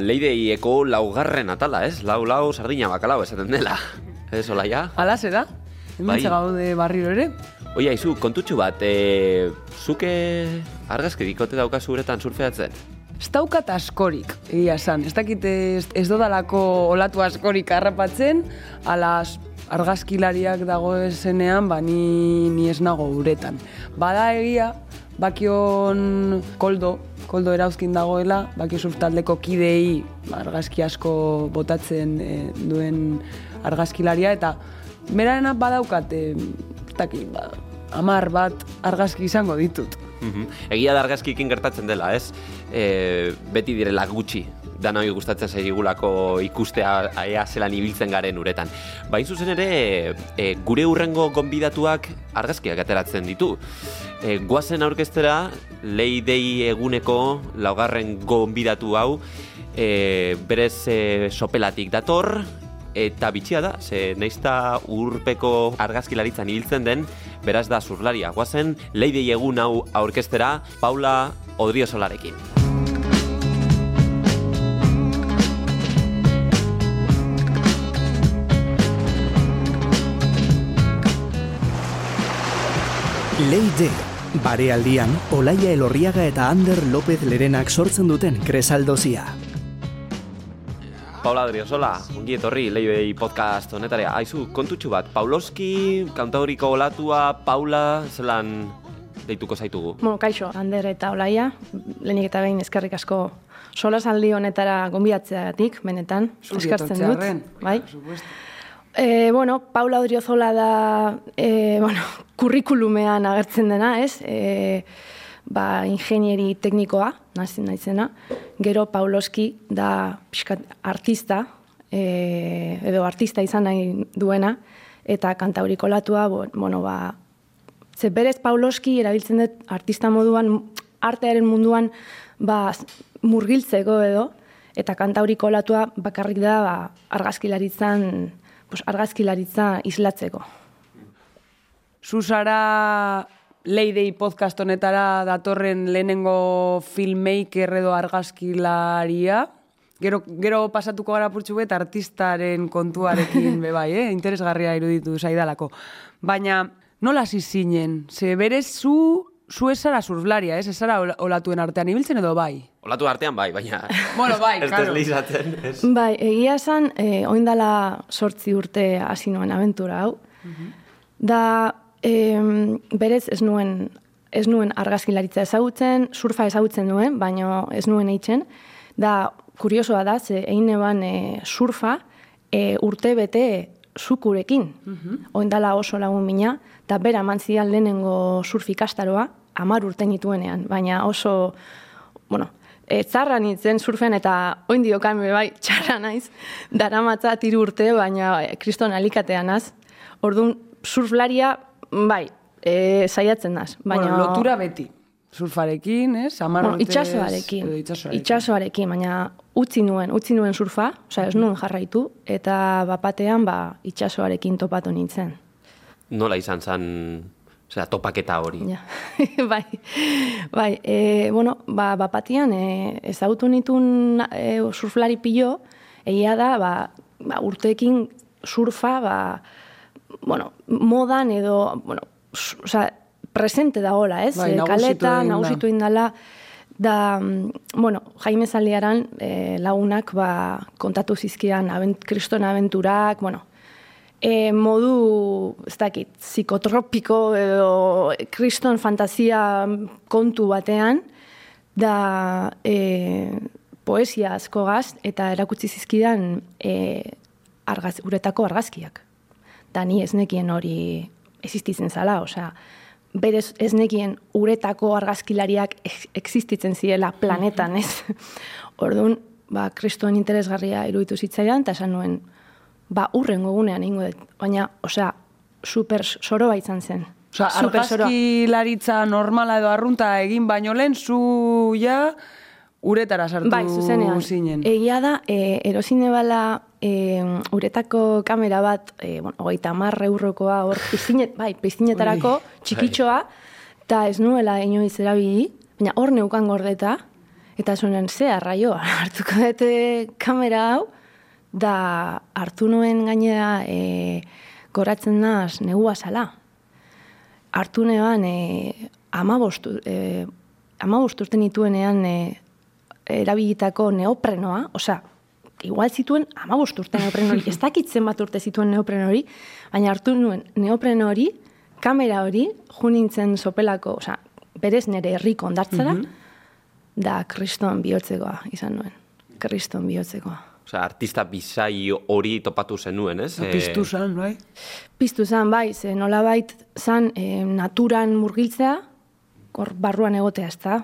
Leideieko laugarren atala, ez? Lau, lau, sardina bakalau esaten dela. Ez, hola, ja? Ala zera? Bai. Hemen gaude barriro ere? Oia, izu, kontutxu bat, e, zuke argazki dikote daukazu uretan surfeatzen? Ez daukat askorik, egia esan. Ez dakit ez, ez dodalako olatu askorik harrapatzen, ala argazkilariak dagoezenean, ba, ni, ni ez nago uretan. Bada egia, bakion koldo, koldo erauzkin dagoela, baki taldeko kidei argazki asko botatzen eh, duen argazkilaria, eta berarena badaukat, e, dakit, ba, amar bat argazki izango ditut. Mhm. Egia da argazkikin gertatzen dela, ez? E, beti direla gutxi danoi gustatzen zaigulako ikustea ea zelan ibiltzen garen uretan. Bain zuzen ere, e, gure urrengo gonbidatuak argazkiak ateratzen ditu. E, guazen aurkeztera, leidei eguneko laugarren gonbidatu hau, e, berez e, sopelatik dator, eta bitxia da, ze neizta urpeko argazkilaritzan ibiltzen den, beraz da zurlaria. Guazen, leidei egun hau aurkeztera, Paula Odriosolarekin. Leide, barealdian, Olaia Elorriaga eta Ander López Lerenak sortzen duten kresaldozia. Paula Odriozola, ongi etorri leidei podcast honetarea. Aizu, kontutxu bat, Pauloski, kantauriko olatua, Paula, zelan deituko zaitugu. Bueno, kaixo, Ander eta Olaia, lehenik eta behin eskerrik asko solasaldi honetara gonbidatzeagatik, benetan, eskertzen dut. Bai. supuesto. E, bueno, Paula Odriozola da, e, bueno, kurrikulumean agertzen dena, ez? E, ba, ingenieri teknikoa, nazi naizena. Gero Pauloski da pixkat artista, e, edo artista izan nahi duena, eta kantauriko latua, bo- bueno, ba, Ze berez Pauloski erabiltzen dut artista moduan, artearen munduan ba, murgiltzeko edo, eta kantauriko olatua bakarrik da ba, argazkilaritzan, pues, argazkilaritza islatzeko. Zuzara Leidei podcast honetara datorren lehenengo filmmaker edo argazkilaria. Gero, gero pasatuko gara purtsu bet artistaren kontuarekin be bai, eh? interesgarria iruditu zaidalako. Baina nola hasi zinen? Ze berez zu, zu ez zara surflaria, ez? Ez zara ol- olatuen artean ibiltzen edo bai? Olatu artean bai, baina... Bueno, bai, ez claro. deslizatzen, ez? Bai, egia esan, e, oindala sortzi urte hasi nuen abentura hau. Da, em, berez ez nuen, ez nuen argazkilaritza ezagutzen, surfa ezagutzen nuen, baina ez nuen eitzen. Da, kuriosoa da, ze egin eban e, surfa e, urte bete zukurekin. Oindala oso lagun mina, eta bera eman zidan lehenengo surf ikastaroa, amar urte nituenean, baina oso, bueno, e, txarra nintzen surfen eta oin diokan be bai txarra naiz, daramatza tiru urte, baina e, kriston alikatean az. Orduan, surflaria, bai, e, saiatzen naz. Baina, Bueno, lotura beti. Surfarekin, ez? Amar bueno, itxasoarekin. itxasoarekin, baina utzi nuen, utzi nuen surfa, osea ez nuen jarraitu, eta bapatean ba, itxasoarekin topatu nintzen. Nola izan zen, osea, topaketa hori. Ja. bai, bai e, bueno, ba, bapatian e, ezagutu nitun e, surflari pilo, egia da, ba, ba, urteekin surfa, ba, bueno, modan edo, bueno, osea, presente dagoela, ez? Bai, E, nagusitu kaleta, da. nagusitu indala, da, mm, bueno, Jaime Zaldiaran e, lagunak ba, kontatu zizkidan abent, kriston abenturak, bueno, e, modu, ez dakit, psikotropiko edo kriston fantasia kontu batean, da e, poesia asko gaz, eta erakutsi zizkidan e, argaz, uretako argazkiak. Da ni ez nekien hori existitzen zala, osea, berez ez nekien uretako argazkilariak ex- existitzen zirela planetan, ez? Orduan, ba, kristoen interesgarria iruditu zitzaidan, eta esan nuen, ba, urren gogunean ingo dut, baina, osea, super soroa izan zen. Osa, Super soroa. argazkilaritza normala edo arrunta egin baino lehen, zu ja uretara sartu Bai, zuzenean. zinen. Egia da, e, erosine bala e, uretako kamera bat, e, bueno, hogeita marre eurrokoa, hor, piztinet, bai, piztinetarako, txikitxoa, eta ez nuela inoiz erabili, baina hor neukan gordeta, Eta zuen, ze arraio, hartuko dute kamera hau, da hartu nuen gainera e, goratzen naz negua zala. Hartu neban e, amabostu, e, amabostu urte nituenean e, erabilitako neoprenoa, osea, igual zituen amabost urte neopren hori, ez dakitzen bat urte zituen neopren hori, baina hartu nuen neopren hori, kamera hori, junintzen sopelako, osea, berez nire herriko ondartzara, da kriston bihotzekoa izan nuen. Kriston bihotzekoa. Osea, artista bizai hori topatu zenuen, ez? Eh, Piztu zan, bai? Piztu zan, bai, ze nolabait zan e, naturan murgiltzea, hor barruan egotea, ez da?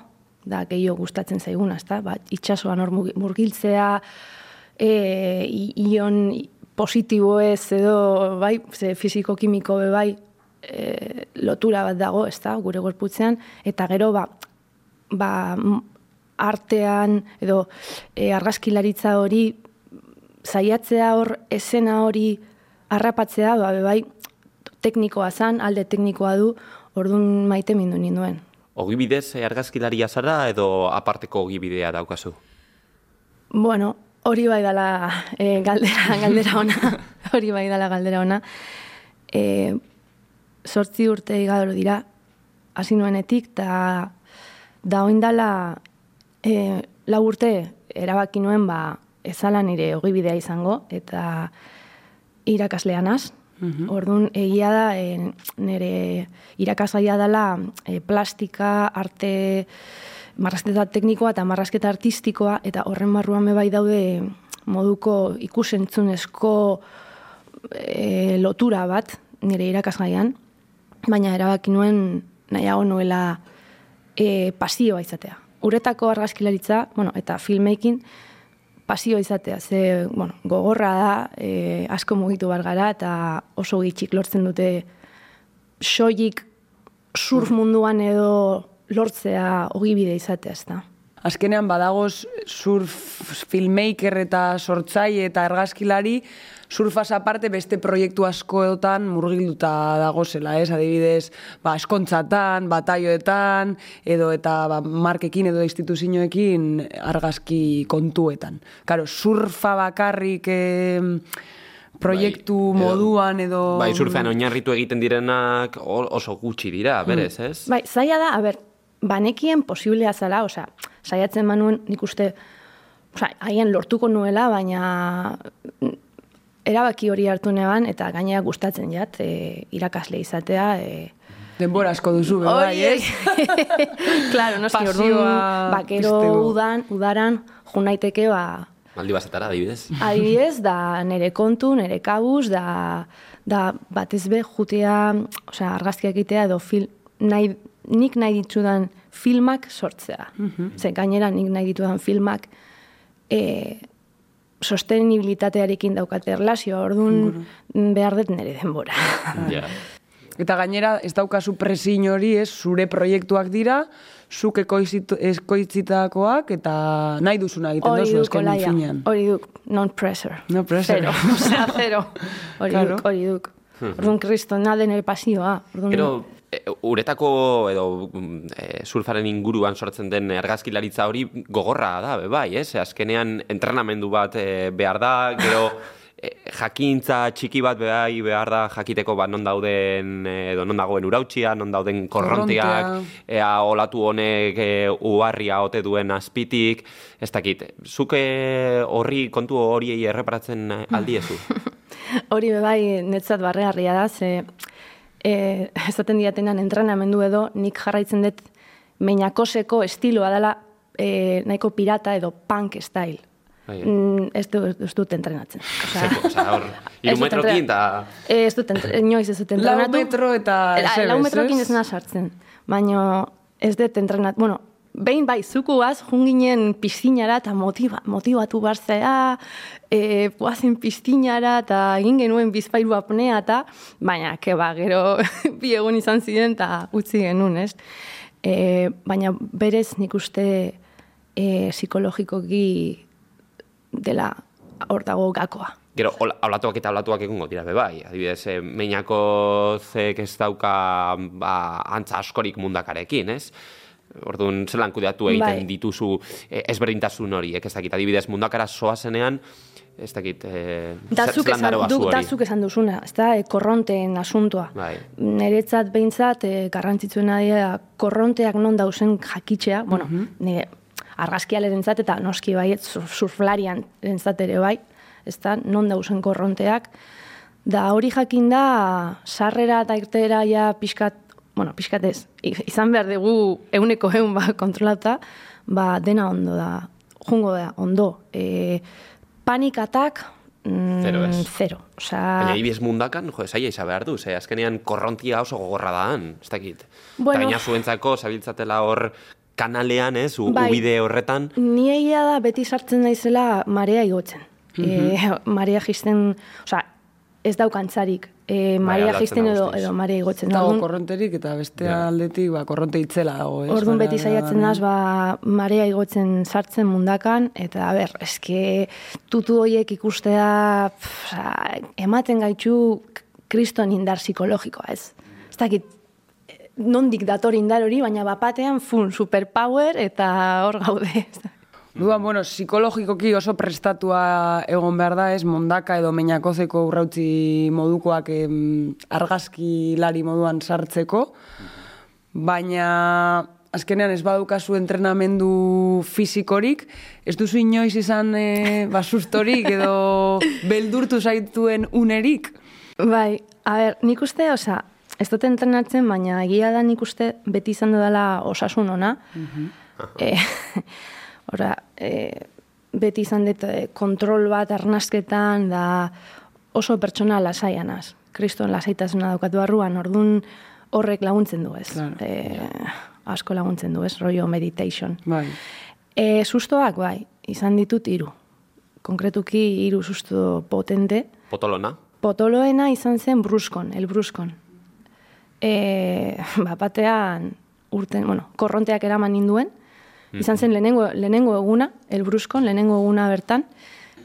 Da, gehiago gustatzen zaiguna, ez da? Ba, itxasoan hor murgiltzea, e, ion positibo ez edo, bai, ze fiziko-kimiko be bai, e, lotura bat dago, ez da, gure gorputzean, eta gero, ba, ba, artean edo e, argazkilaritza hori zaiatzea hor esena hori harrapatzea, ba, bai, teknikoa zan, alde teknikoa du, orduan maite mindu ninduen. Ogibidez eh, argazkilaria zara edo aparteko ogibidea daukazu? Bueno, hori bai dala e, galdera, galdera ona, hori bai dala galdera ona. E, sortzi urte igadoro dira, hasi nuenetik, eta da oindala e, lau urte erabaki nuen ba, ezala nire ogibidea izango, eta irakasleanaz. Orduan, egia da, e, nire irakasgaia dela e, plastika, arte, marrazketa teknikoa eta marrazketa artistikoa, eta horren barruan bai daude moduko ikusentzunezko e, lotura bat nire irakasgaian, baina erabaki nuen nahiago nuela e, pasioa izatea. Uretako argazkilaritza, bueno, eta filmmaking, pasio izatea, ze, bueno, gogorra da, e, asko mugitu bar gara, eta oso gitxik lortzen dute soilik surf munduan edo lortzea ogibide izatea, ez da. Azkenean badagoz surf filmmaker eta sortzaile eta argazkilari surfaz aparte beste proiektu askoetan murgilduta dagozela, ez? Adibidez, ba, eskontzatan, bataioetan, edo eta ba, markekin edo instituzioekin argazki kontuetan. Karo, surfa bakarrik eh, proiektu Bai, moduan edo... Bai, surfean oinarritu egiten direnak oso gutxi dira, berez, ez? Bai, zaila da, a ber, banekien posiblea zala, osea, saiatzen manuen nik uste, osea, haien lortuko nuela, baina erabaki hori hartu neban, eta gainera gustatzen jat, e, irakasle izatea, e, Denbora asko duzu, bai, ez? claro, noski, Pasioa orduan, bakero udan, udaran, jo naiteke, ba, Maldi bazetara, adibidez. Adibidez, da nere kontu, nere kabuz, da, da batez be jutea, osea, argazkiak egitea edo fil, nahi, nik nahi ditudan filmak sortzea. Ze gainera nik nahi ditudan filmak e, sostenibilitatearekin daukate erlazioa, orduan behar dut nere denbora. Ja. Eta gainera, ez daukazu presin hori, ez, zure proiektuak dira, zuk ekoitzitakoak, eta nahi duzuna egiten Hori dozu olaia, finean. hori duk, non pressure. No pressure. Zero, osea, zero. Hori Claro. duk, hori duk. Orduan, kristona den ere pasioa. Orduan, Gero, e, uretako edo mm, e, surfaren inguruan sortzen den argazkilaritza hori gogorra da, be bai, ez? Azkenean entrenamendu bat e, behar da, gero e, jakintza txiki bat behai behar da jakiteko ba, non dauden e, edo non dagoen urautxia, non dauden korronteak, Korrontea. ea olatu honek e, uharria ote duen azpitik, ez dakit. Zuk e, horri kontu horiei erreparatzen aldiezu? Hori bai netzat barregarria da, ze e, esaten diatenan entrenamendu edo nik jarraitzen dut meinakoseko estiloa dela e, nahiko pirata edo punk style. Mm, ez, du, ez dut entrenatzen. Zeko, oza, hor, iru metrokin, eta... Eh, Ez dut, entre, inoiz ez dut Lau entrenatu. metro eta Lau metrokin ez? sartzen. Baina ez dut entrenatu. Bueno, behin bai, zukuaz, junginen piztinara eta motiva, motivatu barzea, e, guazen piztinara eta egin genuen bizpairu apnea eta, baina, keba, gero bi egun izan ziren eta utzi genuen, ez? E, baina berez nik uste e, psikologikoki dela hor dago gakoa. Gero, olatuak eta olatuak egongo dira, be bai. Adibidez, e, meinako zek ez dauka ba, antza askorik mundakarekin, ez? Orduan, zelan kudeatu egiten Bai. dituzu eh, ezberdintasun horiek, ez dakit, adibidez, mundakara soazenean, ez dakit, eh, Dazuk esan, du, zu hori? dazuk esan duzuna, ez da, e, korronteen asuntua. Bai. Niretzat behintzat, e, garrantzitsuena dira, korronteak non dauzen jakitzea, bueno, nire argazkialerentzat eta noski sur- surflarian entzat ere bai, ez da, non dauzen korronteak, da hori jakin da, sarrera eta irtera ja pixkat, bueno, pixkat ez, i- izan behar dugu euneko eun ba, kontrolata, ba, dena ondo da, jungo da, ondo. E, panikatak, mm, Zero ez. Zero. Osea, Baina ibiez mundakan, jo, esaia izan behar du, ze azkenean korrontia oso gogorra daan, ez dakit. Bueno. Eta zuentzako, zabiltzatela hor kanalean, ez, u, Bai. ubide horretan, Ni egia da beti sartzen naizela marea igotzen. e, marea jisten, osea, ez daukantzarik. E, marea aldatzen jisten da edo, edo marea igotzen. Dago Orduan- korronterik eta beste Ja. aldetik ba, korronte itzela dago, ez? Orduan beti saiatzen naz, ba, marea igotzen sartzen mundakan, eta, a ber, eske, tutu horiek ikustea, pff, osea, ematen gaitu kriston indar psikologikoa, ez? Ez dakit, eh, nondik dator indar hori, baina bapatean, fun, superpower, eta hor gaude. Duan, bueno, psikologikoki oso prestatua egon behar da, ez, mondaka edo meinakozeko urrautzi modukoak em, argazkilari moduan sartzeko, baina azkenean ez badukazu entrenamendu fisikorik, ez duzu inoiz izan e, basustorik edo beldurtu zaituen unerik. Bai, a ber, nik uste, oza, ez dut entrenatzen, baina egia da nik uste beti izan dela osasun ona. Eh, ora, eh, beti izan dut eh, kontrol bat arnasketan da oso pertsona lasaianaz. Kriston lasaitasuna daukatu barruan, ordun horrek laguntzen du ez. Claro. Eh, asko laguntzen du ez, rollo meditation. Bai. E, sustoak, bai, izan ditut hiru. Konkretuki hiru susto potente. potolona, Potoloena izan zen bruskon, el bruskon. E, bat batean, urten, bueno, korronteak eraman ninduen, izan zen lehenengo, lehenengo eguna, el bruskon, lehenengo eguna bertan,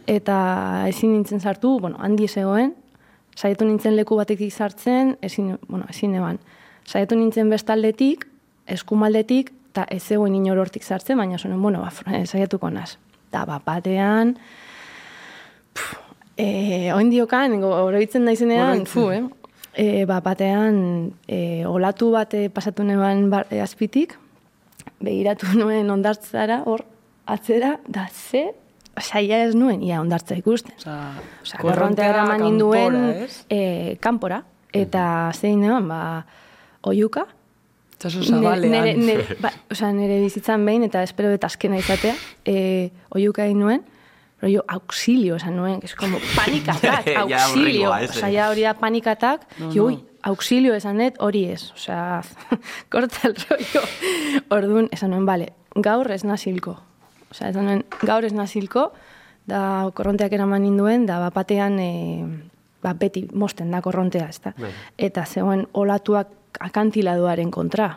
eta ezin nintzen sartu, bueno, handi zegoen, saiatu nintzen leku batetik sartzen, ezin, bueno, ezin eban. Saiatu nintzen bestaldetik, eskumaldetik, eta ez zegoen inor hortik sartzen, baina zonen, bueno, ba, fr- saiatuko naz. Da, bat batean, E, oin diokan, oroitzen naizenean, fu, eh? E, ba, batean, e, olatu bat eh, pasatu neban bar, eh, azpitik, begiratu nuen ondartzara, hor, atzera, da ze, saia ez nuen, ia ondartza ikusten. Osa, korrontea eraman ninduen e, kanpora, eta zein neban, ba, oiuka, Txaso Nere, zabalean. nere, nere, ba, osea, nere bizitzan behin, eta espero dut azkena izatea, e, oiuka egin nuen, rollo, auxilio, esan nuen, que es como panikatak, auxilio, osea, ja hori da panikatak, No, no. Auxilio esan dut, hori ez, osea, korta el rollo. Orduan, esan nuen, bale, gaur ez nazilko. Osea, esan nuen, gaur ez nazilko, da korronteak eraman ninduen, da bapatean, e, ba, beti mosten da korrontea, ez da. Bai. Eta zegoen olatuak akantiladoaren kontra.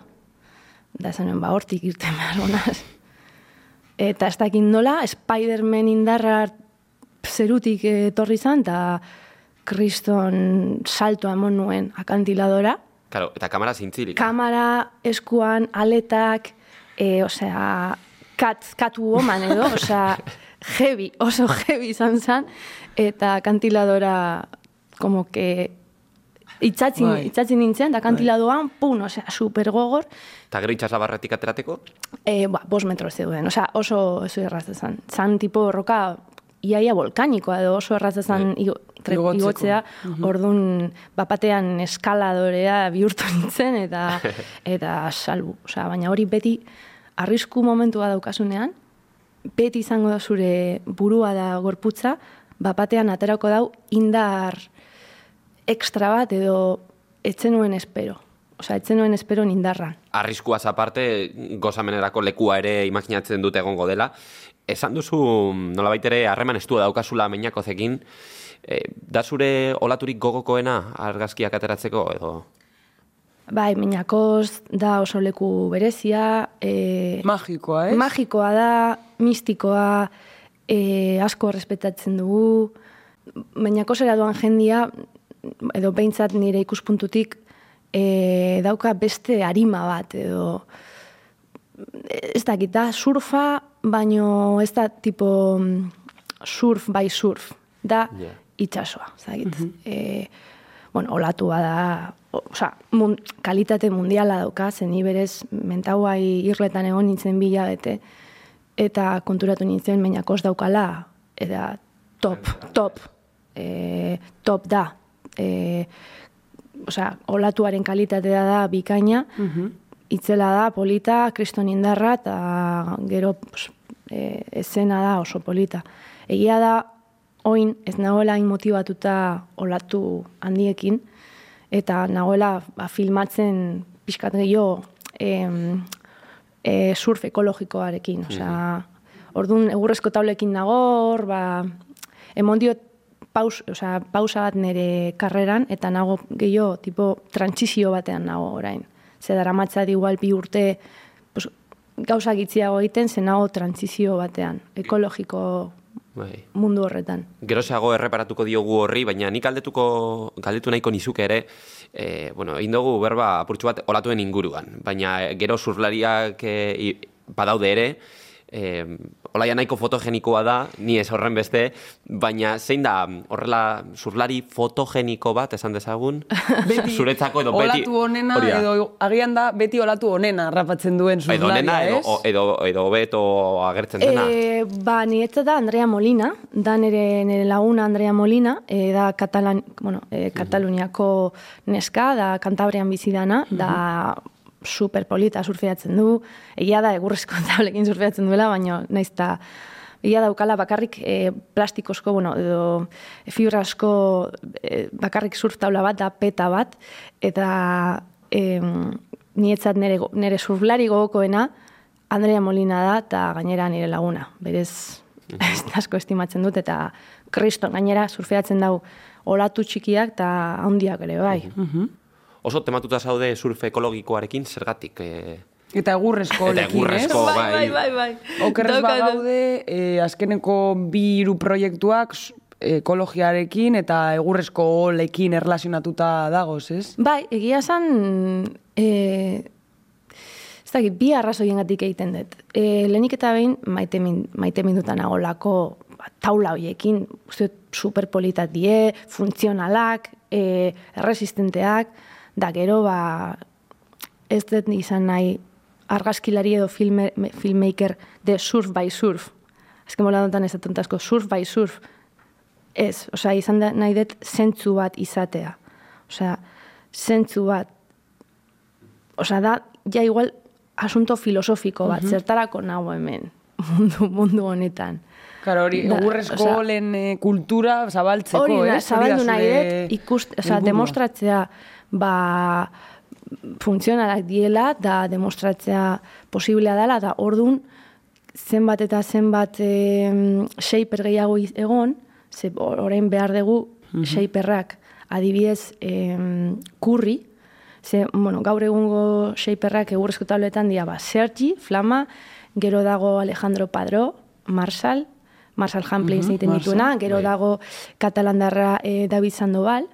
Da esan nuen, ba, hortik irten behar honaz. Eta ez dakit nola, Spider-Man indarra zerutik etorri zan, eta kriston salto emon nuen akantiladora. Claro, eta kamera zintzilik. Kamera, eskuan, aletak, e, osea, kat, katu woman edo, osea, heavy, oso heavy izan zen, eta akantiladora, como que, itxatzi, Bai. itxatzi nintzen, da akantiladoan, pun, osea, super gogor, Eta gero itxasabarretik aterateko, e, ba, bos metro zeuden, osea, oso, oso erraz zan. Zan tipo roka iaia volkanikoa edo oso erraz zan igo, tre- Igotzeko. igotzea, orduan bapatean eskaladorea bihurtu nintzen eta eta salbu. Osea, baina hori beti arrisku momentua daukasunean, beti izango da zure burua da gorputza, bapatean aterako dau indar extra bat edo etzen nuen espero. Osea, etzen nuen espero indarra. arriskuaz aparte, gozamenerako lekua ere imaginatzen dute egongo dela. Esan duzu, nolabait ere, harreman estua daukazula meinakozekin, e, da zure olaturik gogokoena argazkiak ateratzeko, edo... Bai, Minakoz da oso leku berezia, e, Magikoa, ez? magikoa da, mistikoa, e, asko respetatzen dugu. Minakozera doan jendia, edo behintzat nire ikuspuntutik, e, dauka beste arima bat, edo ez dakit, da surfa, baino ez da tipo mm, surf bai surf, da Ja. itxasoa, ez dakit. Eh, bueno, olatua da, o- osea, mun, kalitate mundiala dauka, zen ni berez mentauai irletan egon nintzen bila bete, eta konturatu nintzen meinakos daukala, eta top, top, e, top da. E, osea, olatuaren kalitatea da bikaina, itzela da, polita, kriston indarra, eta gero pues, e, esena da oso polita. Egia da, oin ez nagoela hain motibatuta olatu handiekin, eta nagoela ba, filmatzen pixkat gehiago em, e, surf ekologikoarekin. Osea, orduan egurrezko taulekin nago, hor, ba, emon diot paus, osea, pausa bat nire karreran, eta nago gehiago, tipo, trantsizio batean nago orain. Ze daramatza igual bi urte, pues, gauza gitziago egiten, ze nago trantsizio batean, ekologiko Bai. mundu horretan. Gerosago erreparatuko diogu horri, baina nik galdetuko, galdetu nahiko nizuke ere, e, bueno, egin dugu berba apurtxu bat olatuen inguruan, baina gero surlariak e, badaude ere, e, olaia nahiko fotogenikoa da, ni ez horren beste, baina zein da horrela surlari fotogeniko bat esan dezagun? Zuretzako edo beti... olatu onena, hori da. edo agian da beti olatu onena harrapatzen duen edo zuzlaria, nena, edo, ez? o- edo, edo beto agertzen dena. E, ba, niretza da Andrea Molina, da nire, nire laguna Andrea Molina, e, da Katalan, bueno, e, Kataluniako neska, da Kantabrian bizi dana, da superpolita surfeatzen du, egia da egurrezko tablekin surfeatzen duela, baina naiz eta Ia daukala bakarrik e, plastikozko, bueno, edo fibrasko e, bakarrik surf taula bat, da peta bat, eta e, nietzat nire, nire surflari gogokoena, Andrea Molina da, eta gainera nire laguna. Berez, ez asko estimatzen dut, eta kriston gainera surfeatzen dau olatu txikiak eta handiak ere, bai. Oso tematuta zaude surf ekologikoarekin, zergatik? E, Eta egurrezko Eta olekin, egurrezko, ez? bai. bai, bai. Okerrez Daukat- bagaude, eh, azkeneko bi hiru proiektuak ekologiarekin eta egurrezko olekin erlazionatuta dagoz, ez? Bai, egia esan, e, ez dakit, bi arrazoiengatik egiten dut. E, lehenik eta behin, maite, min, maite mindutan agolako ba, taula horiekin, uste dut superpolitak die, funtzionalak, e, erresistenteak, da gero, ba, ez dut izan nahi argazkilari edo filme, filmmaker de surf by surf. Azken mola dontan ez dut asko, surf by surf. Ez, osea, izan da, nahi dut zentzu bat izatea. Osea, zentzu bat, osea, da, ja igual, asunto filosofiko bat, zertarako nago hemen, mundu, mundu honetan. Claro, hori egurrezko olen eh, kultura zabaltzeko, Hori ez? Hori zabaldu nahi dut, ikust, osea, demostratzea, ba, funtzionalak diela, da demostratzea posiblea dela, da ordun zenbat eta zenbat e, shaper gehiago egon, ze or- orain behar dugu shaperrak, adibidez em, kurri, ze, bueno, gaur egungo shaperrak egurrezko tabletan dira, ba, Sergi, Flama, gero dago Alejandro Padró, Marsal, Marsal Hamplin uh egiten Marshall, dituena, gero bai. dago katalandarra e, David Sandoval,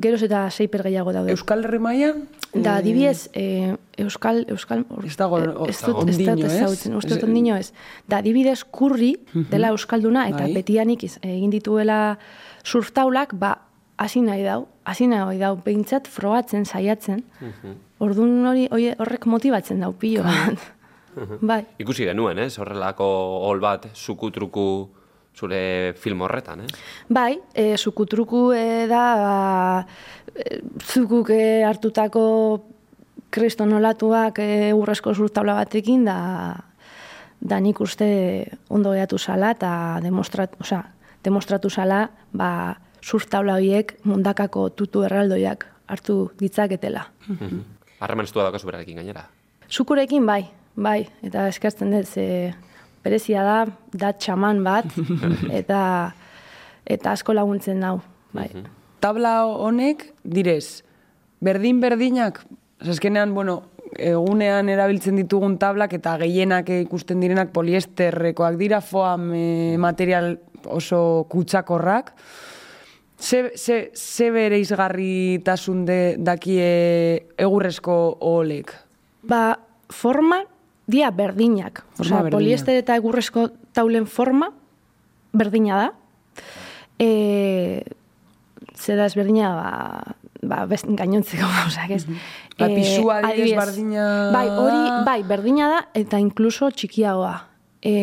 geroz eta shaper gehiago daude. Euskal Herri mailan? Da, eh, adibidez, eh, Euskal, Euskal, Ez dago, eh, ez dut, ez dut ez? ezagutzen, uste dut Ez- ondino ez. Da, adibidez, kurri dela Euskalduna, eta Bai. betianik iz- egin dituela surftaulak, ba, hasi nahi dau, hasi nahi dau, behintzat frogatzen, saiatzen. Orduan hori, hori- horrek motibatzen dau, pilo bat. Bai. Ikusi genuen, ez? Horrelako hol bat zukutruku zure film horretan, ez? Bai, e, zukutruku e, da, ba, e, zukuk e, hartutako kriston olatuak e, urrezko zurtabla batekin, da, da nik uste ondo gehatu zala, eta demostrat, osea, demostratu zala, ba, zurtabla horiek mundakako tutu erraldoiak hartu ditzaketela. Harreman estua daukazu berarekin gainera. Zukurekin bai, bai, eta eskertzen dut, ze berezia da, da txaman bat, eta eta asko laguntzen dau, bai. Tabla honek, direz, berdin-berdinak, azkenean, bueno, egunean erabiltzen ditugun tablak eta gehienak ikusten direnak poliesterrekoak dira, foam eh, material oso kutsakorrak. Ze, ze, ze bere izgarritasun de, dakie egurrezko olek? Ba, forma dia berdinak. Osea, berdina. poliester eta egurrezko taulen forma berdina da. E, zera ezberdina, ba, ba best, gainontzeko gauzak, ez? Ba, Eh, pisua adibidez adibidez, berdina Bai, hori, bai, berdina da, eta inkluso txikiagoa. E,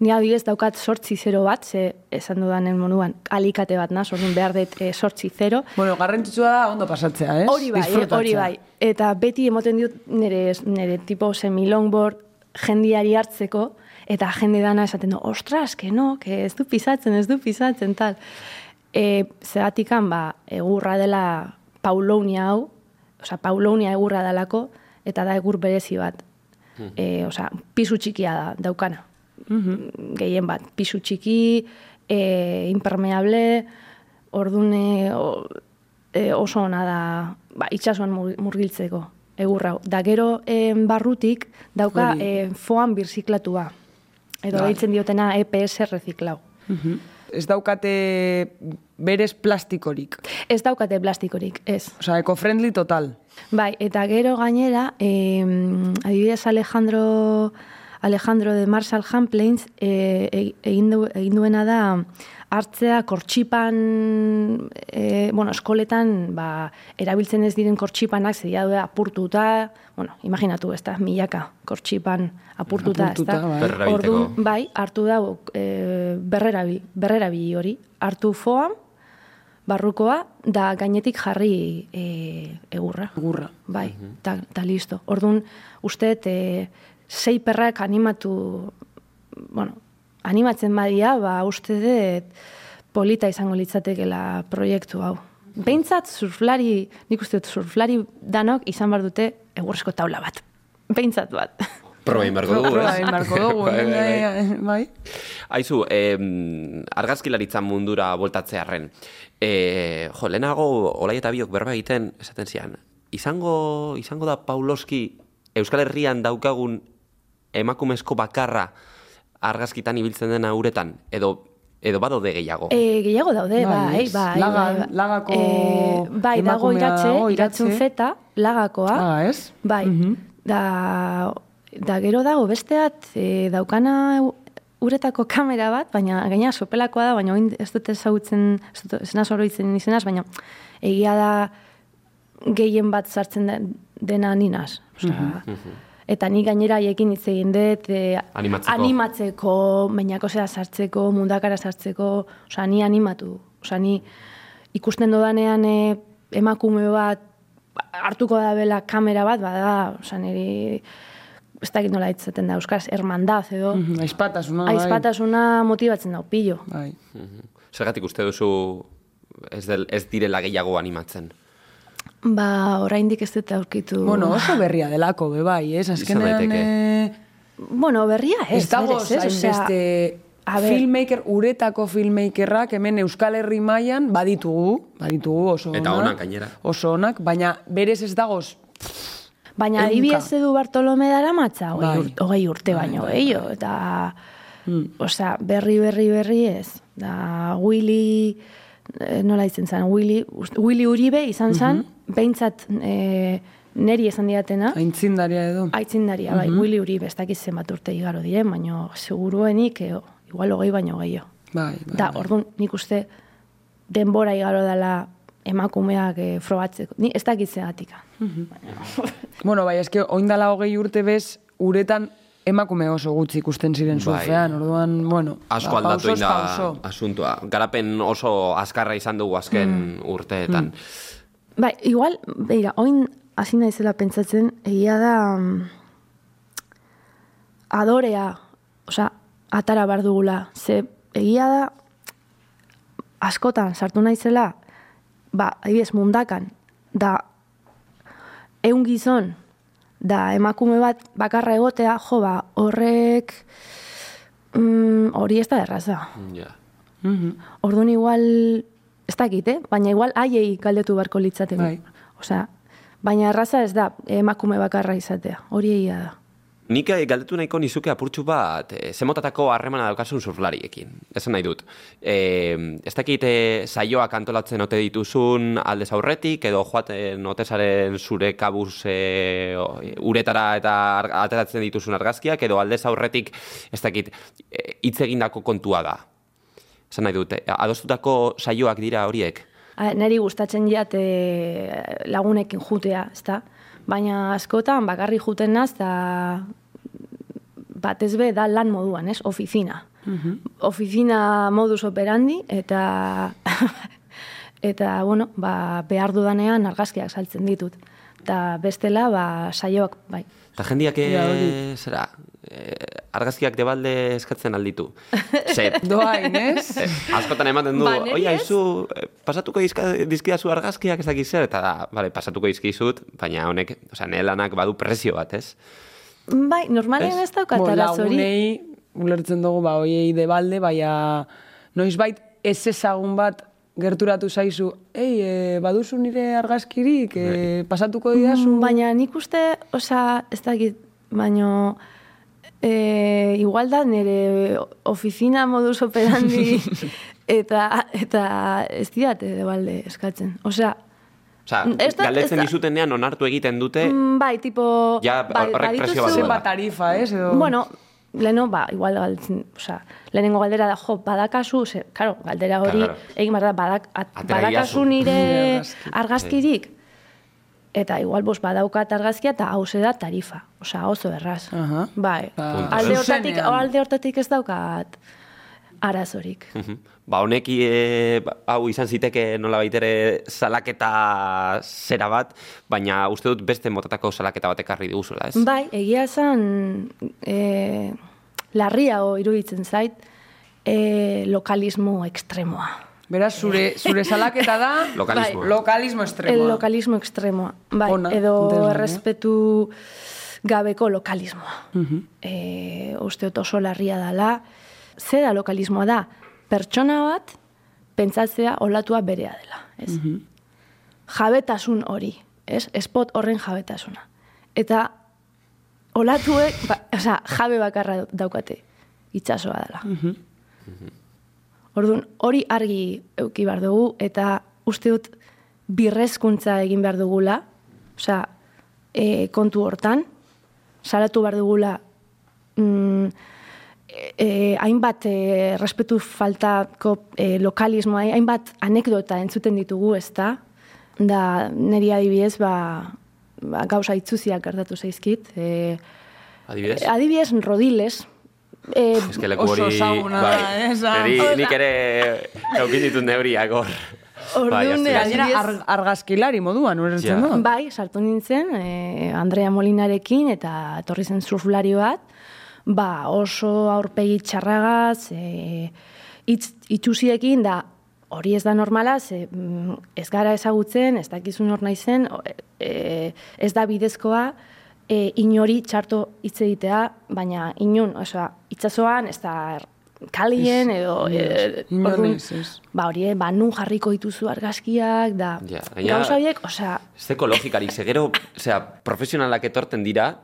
ni adibidez daukat sortzi zero bat, ze esan dudanen monuan, alikate bat naz, orduan behar dut e, sortzi zero. Bueno, garrantzitsua da ondo pasatzea, ez? Hori bai, eh, Disfrutatzea. hori bai. Eta beti emoten diot nire, nire tipo semi-longboard jendiari hartzeko, eta jende dana esaten du, ostras, que no, que ez du pisatzen, ez du pisatzen, tal. E, zeratikan, ba, egurra dela paulounia hau, osea, paulounia egurra dalako, eta da egur berezi bat. E, osea, pisu txikia da, daukana. Gehien bat, pisu txiki, e, impermeable, ordune o, e, oso ona da ba, itxasuan mur- murgiltzeko egurra. Da gero em, barrutik dauka e, foan birziklatua. Edo Bai. deitzen diotena EPS reziklau. Mhm. Ez daukate berez plastikorik. Ez daukate plastikorik, ez. Osea, eco-friendly total. Bai, eta gero gainera, eh, adibidez Alejandro, Alejandro de Marshall Hamplains eh, egin, du, egin duena da hartzea kortxipan, eh, bueno, eskoletan ba, erabiltzen ez diren kortxipanak zedia du apurtuta, bueno, imaginatu, ez da, milaka kortxipan apurtuta, ez Apurtuta, da. bai. Orduan, bai, hartu da e, berrerabi, berrerabi hori, hartu foam, barrukoa, da gainetik jarri e, egurra. Egurra. Bai, ta, ta listo. Orduan, uste, e, sei perrak animatu, bueno, animatzen badia, ba, uste dut polita izango litzatekela proiektu hau. Behintzat surflari, nik uste dut surflari danok izan bar dute egurrezko taula bat. Behintzat bat. Proba egin beharko dugu, Proba ez? egin beharko dugu, Bai, bai, bai. bai. Aizu, eh, argazkilaritzan mundura voltatzearren. Eh, jo, lehenago, olai eta biok berba egiten, esaten zian, izango, izango da Pauloski Euskal Herrian daukagun emakumezko bakarra argazkitan ibiltzen dena uretan, edo edo badaude gehiago. E, gehiago daude, Bai, bai, ez? bai. Laga- bai, bai. lagako Eh, bai, dago iratxe, dago, iratxe. zeta, lagakoa. Ah, ez? Bai, Mhm. da, da gero dago besteat, e, daukana u- uretako kamera bat, baina gaina sopelakoa da, baina oin ez dut ezagutzen, ez dut ez naz oroitzen izenaz, baina egia da gehien bat sartzen den- dena ninaz. Osea, Eta ni gainera haiekin hitz egin dut, e, Animatzeko. animatzeko, bainako zera sartzeko, mundakara sartzeko, osea, ni animatu. Osea, ni ikusten dodanean e, emakume bat hartuko da bela kamera bat, bada, osea, niri ez dakit nola hitzaten da, euskaraz, hermandad edo, Mhm, Aizpatasuna, bai. aizpatasuna motibatzen da, pillo. Bai. Zergatik uste duzu ez, del, ez direla gehiago animatzen. Ba, oraindik ez dut aurkitu. Bueno, oso berria delako, be bai, ez? Azkenean, eh, bueno, berria ez, ez dago ez? Hainbeste filmmaker, uretako filmmakerrak hemen Euskal Herri mailan baditugu, baditugu oso Eta onak gainera. Oso onak, baina berez ez dagoz Baina adibidez edu Bartolome dara matza, hogei, Bai. hogei urte baino, gehiago, eta, osea, berri, berri, berri ez. Da, Willy, eh, nola izen zen, Willy, Willy Uribe izan zen, behintzat eh, neri esan diatena, aintzindaria edo. aitzindaria, bai, Willy Uribe, ez dakiz zenbat urte igaro diren, baina seguruenik, eh, igual hogei baino gehiago. Bai, bai. Da, orduan, nik uste denbora igaro dela emakumeak eh, frogatzeko. Ni ez dakit zegatika. Bueno, bai, eske oindala hogei urte bez, uretan emakume oso gutxi ikusten ziren Bai. surfean, orduan, bueno, Asko ba, aldatu pausoz da pauso. asuntua. Garapen oso azkarra izan dugu azken urteetan. Bai, igual, beira, oin hasi naizela pentsatzen, egia da mm, adorea, osea, atara bar dugula. Ze egia da askotan sartu naizela, ba, adibidez mundakan, da eun gizon, da emakume bat bakarra egotea, jo, ba, horrek mm, hori ez da erraza. Ja. Orduan igual, ez dakit, eh? baina igual haiei galdetu beharko litzateke. Bai. Osea, baina erraza ez da emakume bakarra izatea, hori egia da. nik eh, galdetu nahiko nizuke apurtxu bat, e, zemotatako harremana daukasun surflariekin. Esan nahi dut. E, ez dakit eh, saioak antolatzen ote dituzun aldez aurretik, edo joaten otesaren zure kabuz e, uretara eta ateratzen dituzun argazkiak, edo aldez aurretik, ez dakit, hitz egindako kontua da. Esan nahi dut, eh, adostutako saioak dira horiek. A, neri gustatzen jat e, lagunekin jutea, ezta? Baina askotan bakarri juten naz, eta batez be da lan moduan, ez? Ofizina. Ofizina modus operandi, eta eta, bueno, ba, behar dudanean argazkiak saltzen ditut. Eta bestela, ba, saioak, bai. Eta jendiak, e, zera, argazkiak debalde eskatzen alditu. Ze, Doain, ez? Eh, askotan ematen du, Ba, oi, ez. aizu, eh, pasatuko dizka, dizkidazu argazkiak ez dakit zer, eta da, vale, pasatuko dizkizut, baina honek, osea, nire lanak badu presio bat, ez? Bai, normalean Ez? daukat arazori. lagunei, ulertzen dugu, ba, oiei de balde, baina noizbait ez ezagun bat gerturatu zaizu, ei, e, baduzu nire argazkirik, e, pasatuko didazu. Mm, Baina nik uste, osea, ez dakit, baino, e, igual da nire ofizina modus operandi eta, eta ez diate de balde eskatzen. Osea, Osea, Ez da- galdetzen dizutenean onartu egiten dute, mm, bai, tipo... Ja, bai, horrek presio bat. Zenbat tarifa, ez? Edo... Bueno, leheno, ba, igual galdetzen, osea, lehenengo galdera da, jo, badakazu, ze, karo, galdera hori, Claro. egin behar da, badak, at, badakazu nire Nire argazki. argazkirik, eta igual, bos, badaukat argazkia, eta hau da tarifa, osea, oso erraz. Aha. Bai, Ba, alde hortatik, alde hortatik ez daukat arazorik. Mhm. ba, honeki e, ba, hau izan ziteke nola baitere salaketa zera bat, baina uste dut beste motatako salaketa bat ekarri diguzula, ez? Bai, egia esan e, larriago iruditzen zait e, lokalismo ekstremoa. Beraz, zure, zure salaketa da... Lokalismoa. Lokalismo estremoa. El lokalismo ekstremoa. Bai, Ona, edo desberdina. errespetu gabeko lokalismoa. e, uste oso larria dela. Ze da lokalismoa da? Pertsona bat pentsatzea olatua berea dela. Ez? Jabetasun hori. Ez? Espot horren jabetasuna. Eta olatuek, ba, osea, jabe bakarra daukate. Itxasoa dela. Orduan, hori argi euki behar dugu, eta uste dut birrezkuntza egin behar dugula, osea, e, kontu hortan, salatu behar dugula mm, e, e, hainbat e, respetu faltako e, lokalismoa, hainbat anekdota entzuten ditugu, ez da? Da, niri adibidez, ba, ba, gauza itzuziak gertatu zaizkit. E, Adibidez? adibidez, rodiles. E, Ez que leku Oso hori... ezaguna bai, eh, esan. nik ere eukin ditut nebriak hor. Orduan, Bai, ar, argazkilari moduan, ulertzen Ja. du? Bai, sartu nintzen, e, Andrea Molinarekin eta etorri zen surflari bat, ba, oso aurpegi txarragaz, e, itz, itxusiekin da, hori ez da normala, ze, mm, ez gara ezagutzen, ez dakizun hor naizen, e, ez da bidezkoa, e, inori txarto hitz egitea, baina inun, osea, itsasoan ez da er- kalien edo... e, inon orduan. Ba, hori, eh, ba, nun jarriko dituzu argazkiak, da, Ja, gauza horiek, osea, Ez deko logikarik, ze gero, osea, profesionalak etorten dira,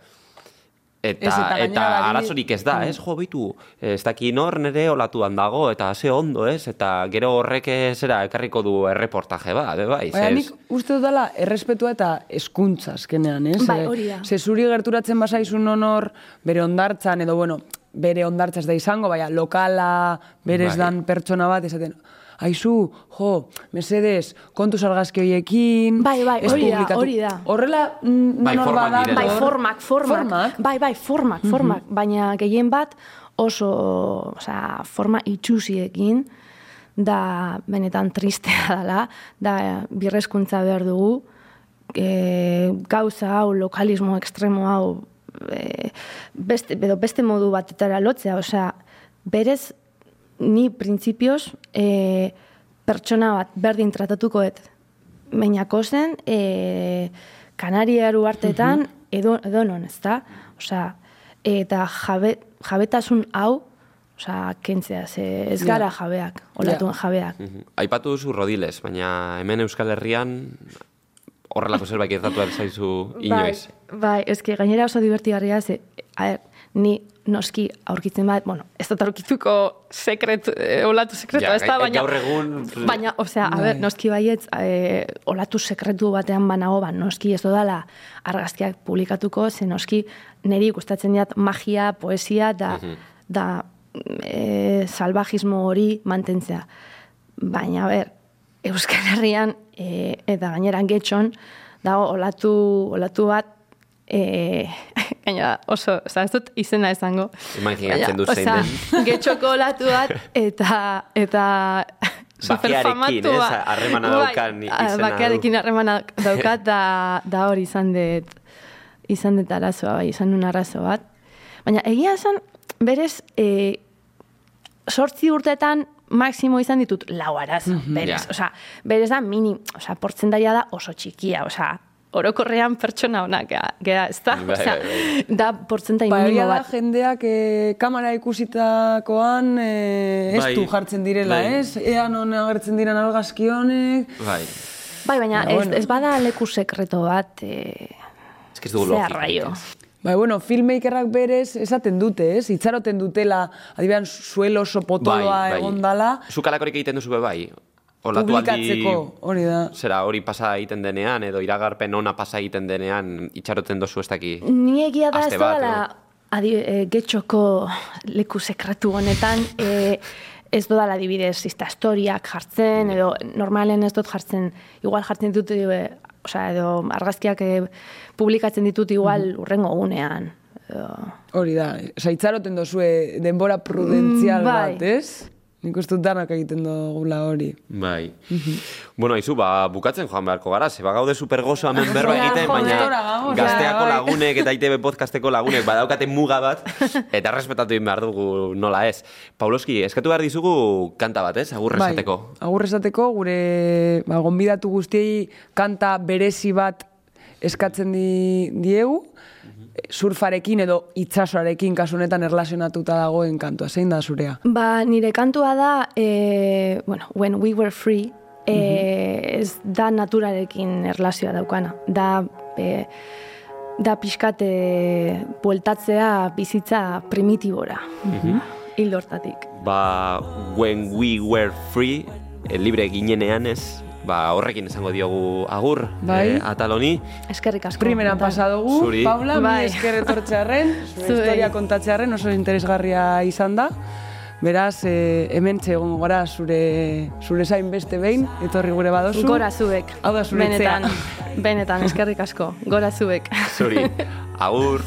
eta, Ez, eta eta, arazorik ez da, ez, jo, bitu, ez daki nor nere olatuan dago, eta ze ondo, ez, eta gero horrek zera ekarriko du erreportaje bat, be bai, ze- nik uste dut dela errespetua eta eskuntza azkenean, ez? Bai, hori da. Ze zuri gerturatzen bazaizun honor bere ondartzan, edo bueno, bere ondartza ez da izango, baina lokala berez Bai. dan pertsona bat, esaten, aizu, jo, mesedez, kontuz argazki horiekin, Bai, bai, ez hori da, publikatu." hori da. Horrela, mm, Bai, formak bada- direla. Bai, formak, formak. Formak? Bai, bai, formak, formak. Baina gehien bat oso, osea, forma itxusiekin, da benetan tristea dela, da birrezkuntza behar dugu, e, gauza hau, lokalismo ekstremo hau, e, beste, edo beste modu batetara lotzea, osea, berez, ni printzipioz, e, pertsona bat berdin tratatuko et, Meinako zen, e, Kanariaru artetan, edo, edo non, ez da? Osea, eta jabe, jabetasun hau, osea, kentzea, ze ez gara jabeak, olatuen jabeak. Mhm. Aipatu duzu rodiles, baina hemen Euskal Herrian horrelako zerbait gertatu zaizu inoiz. Bai, bai, eske gainera oso divertigarria ze a ber, ni noski aurkitzen bat, bueno, ez dut aurkituko sekretu, eh, olatu sekretu, Ja, ez da, baina... gaur egun- Baina, osea, a ber, Bai. noski baietz, eh, olatu sekretu batean banago, ba, noski ez dodala argazkiak publikatuko, ze noski niri gustatzen diat magia, poesia, da, da e, salvajismo hori mantentzea. Baina, a ber, Euskal Herrian, e, eta gaineran getxon, dago olatu, olatu bat, e, gaina oso, oza, ez dut izena esango. Imaginatzen dut zein den. Getxoko olatu bat, eta, eta Bakearekin, superfamatua. ez? Harremana Bai, daukan izena du. Bakearekin harremana daukat, da, da hori izan dut, izan dut arazoa, bai, izan un arazo bat. Baina egia esan, berez, e, sortzi urtetan maximo izan ditut lau arazo, berez. Ja. Osea, berez da mini, osea, portzentaia da oso txikia, osea, orokorrean pertsona honak gea, gea ez da? Bai, Osea, bai, da portzentai Ba, minimo egia da, bat. jendeak e, kamera ikusitakoan e, ez Bai, du jartzen direla, bai. ez? Ea non agertzen diren argazki honek. Bai. Bai, baina ez, bueno. ez bada leku sekreto bat, e, Ez que ez dugu arraio. Bai, bueno, filmmakerrak berez esaten dute, ez? Itxaroten dutela, adibean, suelo oso potoloa egon dala, Zukalakorik egiten duzu be bai. Olatu hori da. Zera, hori pasa egiten denean, edo iragarpen ona pasa egiten denean, itxaroten dozu ez daki. Ni egia da ez dodala adi, e, getxoko leku sekretu honetan, e, ez dodala adibidez izta historiak jartzen, edo normalen ez dut jartzen, igual jartzen ditut, e, osea, edo argazkiak e, publikatzen ditut igual urrengo gunean. Edo, Hori da, oza, itxaroten dozue denbora prudentzial Mm, bai. bat, ez? Nik uste danak egiten dugula hori. Bai. bueno, aizu, ba, bukatzen joan beharko gara, ze bagaude super gozo hemen berba Ja, egiten, baina gazteako bai. lagunek eta ITB podcasteko lagunek badaukaten muga bat, eta respetatu egin behar dugu nola ez. Pauloski, eskatu behar dizugu kanta bat, ez? Agurre esateko. Bai, agur esateko, gure ba, gonbidatu guztiei kanta berezi bat eskatzen di, diegu, surfarekin edo itsasoarekin kasu honetan erlazionatuta dagoen kantua. Zein da zurea? Ba, nire kantua da, e, bueno, When We Were Free, e, ez da naturarekin erlazioa daukana. Da, e, da pixkat e, bueltatzea bizitza primitibora. Hildo hortatik. Ba, when we were free, eh, libre ginenean ez, ba, horrekin esango diogu agur, Bai. eh, ataloni. Eskerrik asko. Primeran Eta- pasa dugu, Zuri. Paula, mi Bai. esker etortzearen, zure Zuei. historia kontatzearen oso interesgarria izan da. Beraz, e, hemen egongo gara zure, zure zain beste behin, etorri gure badozu. Gora zuek. Hau da zure Benetan, benetan, eskerrik asko. Gora zuek. Zuri, agur.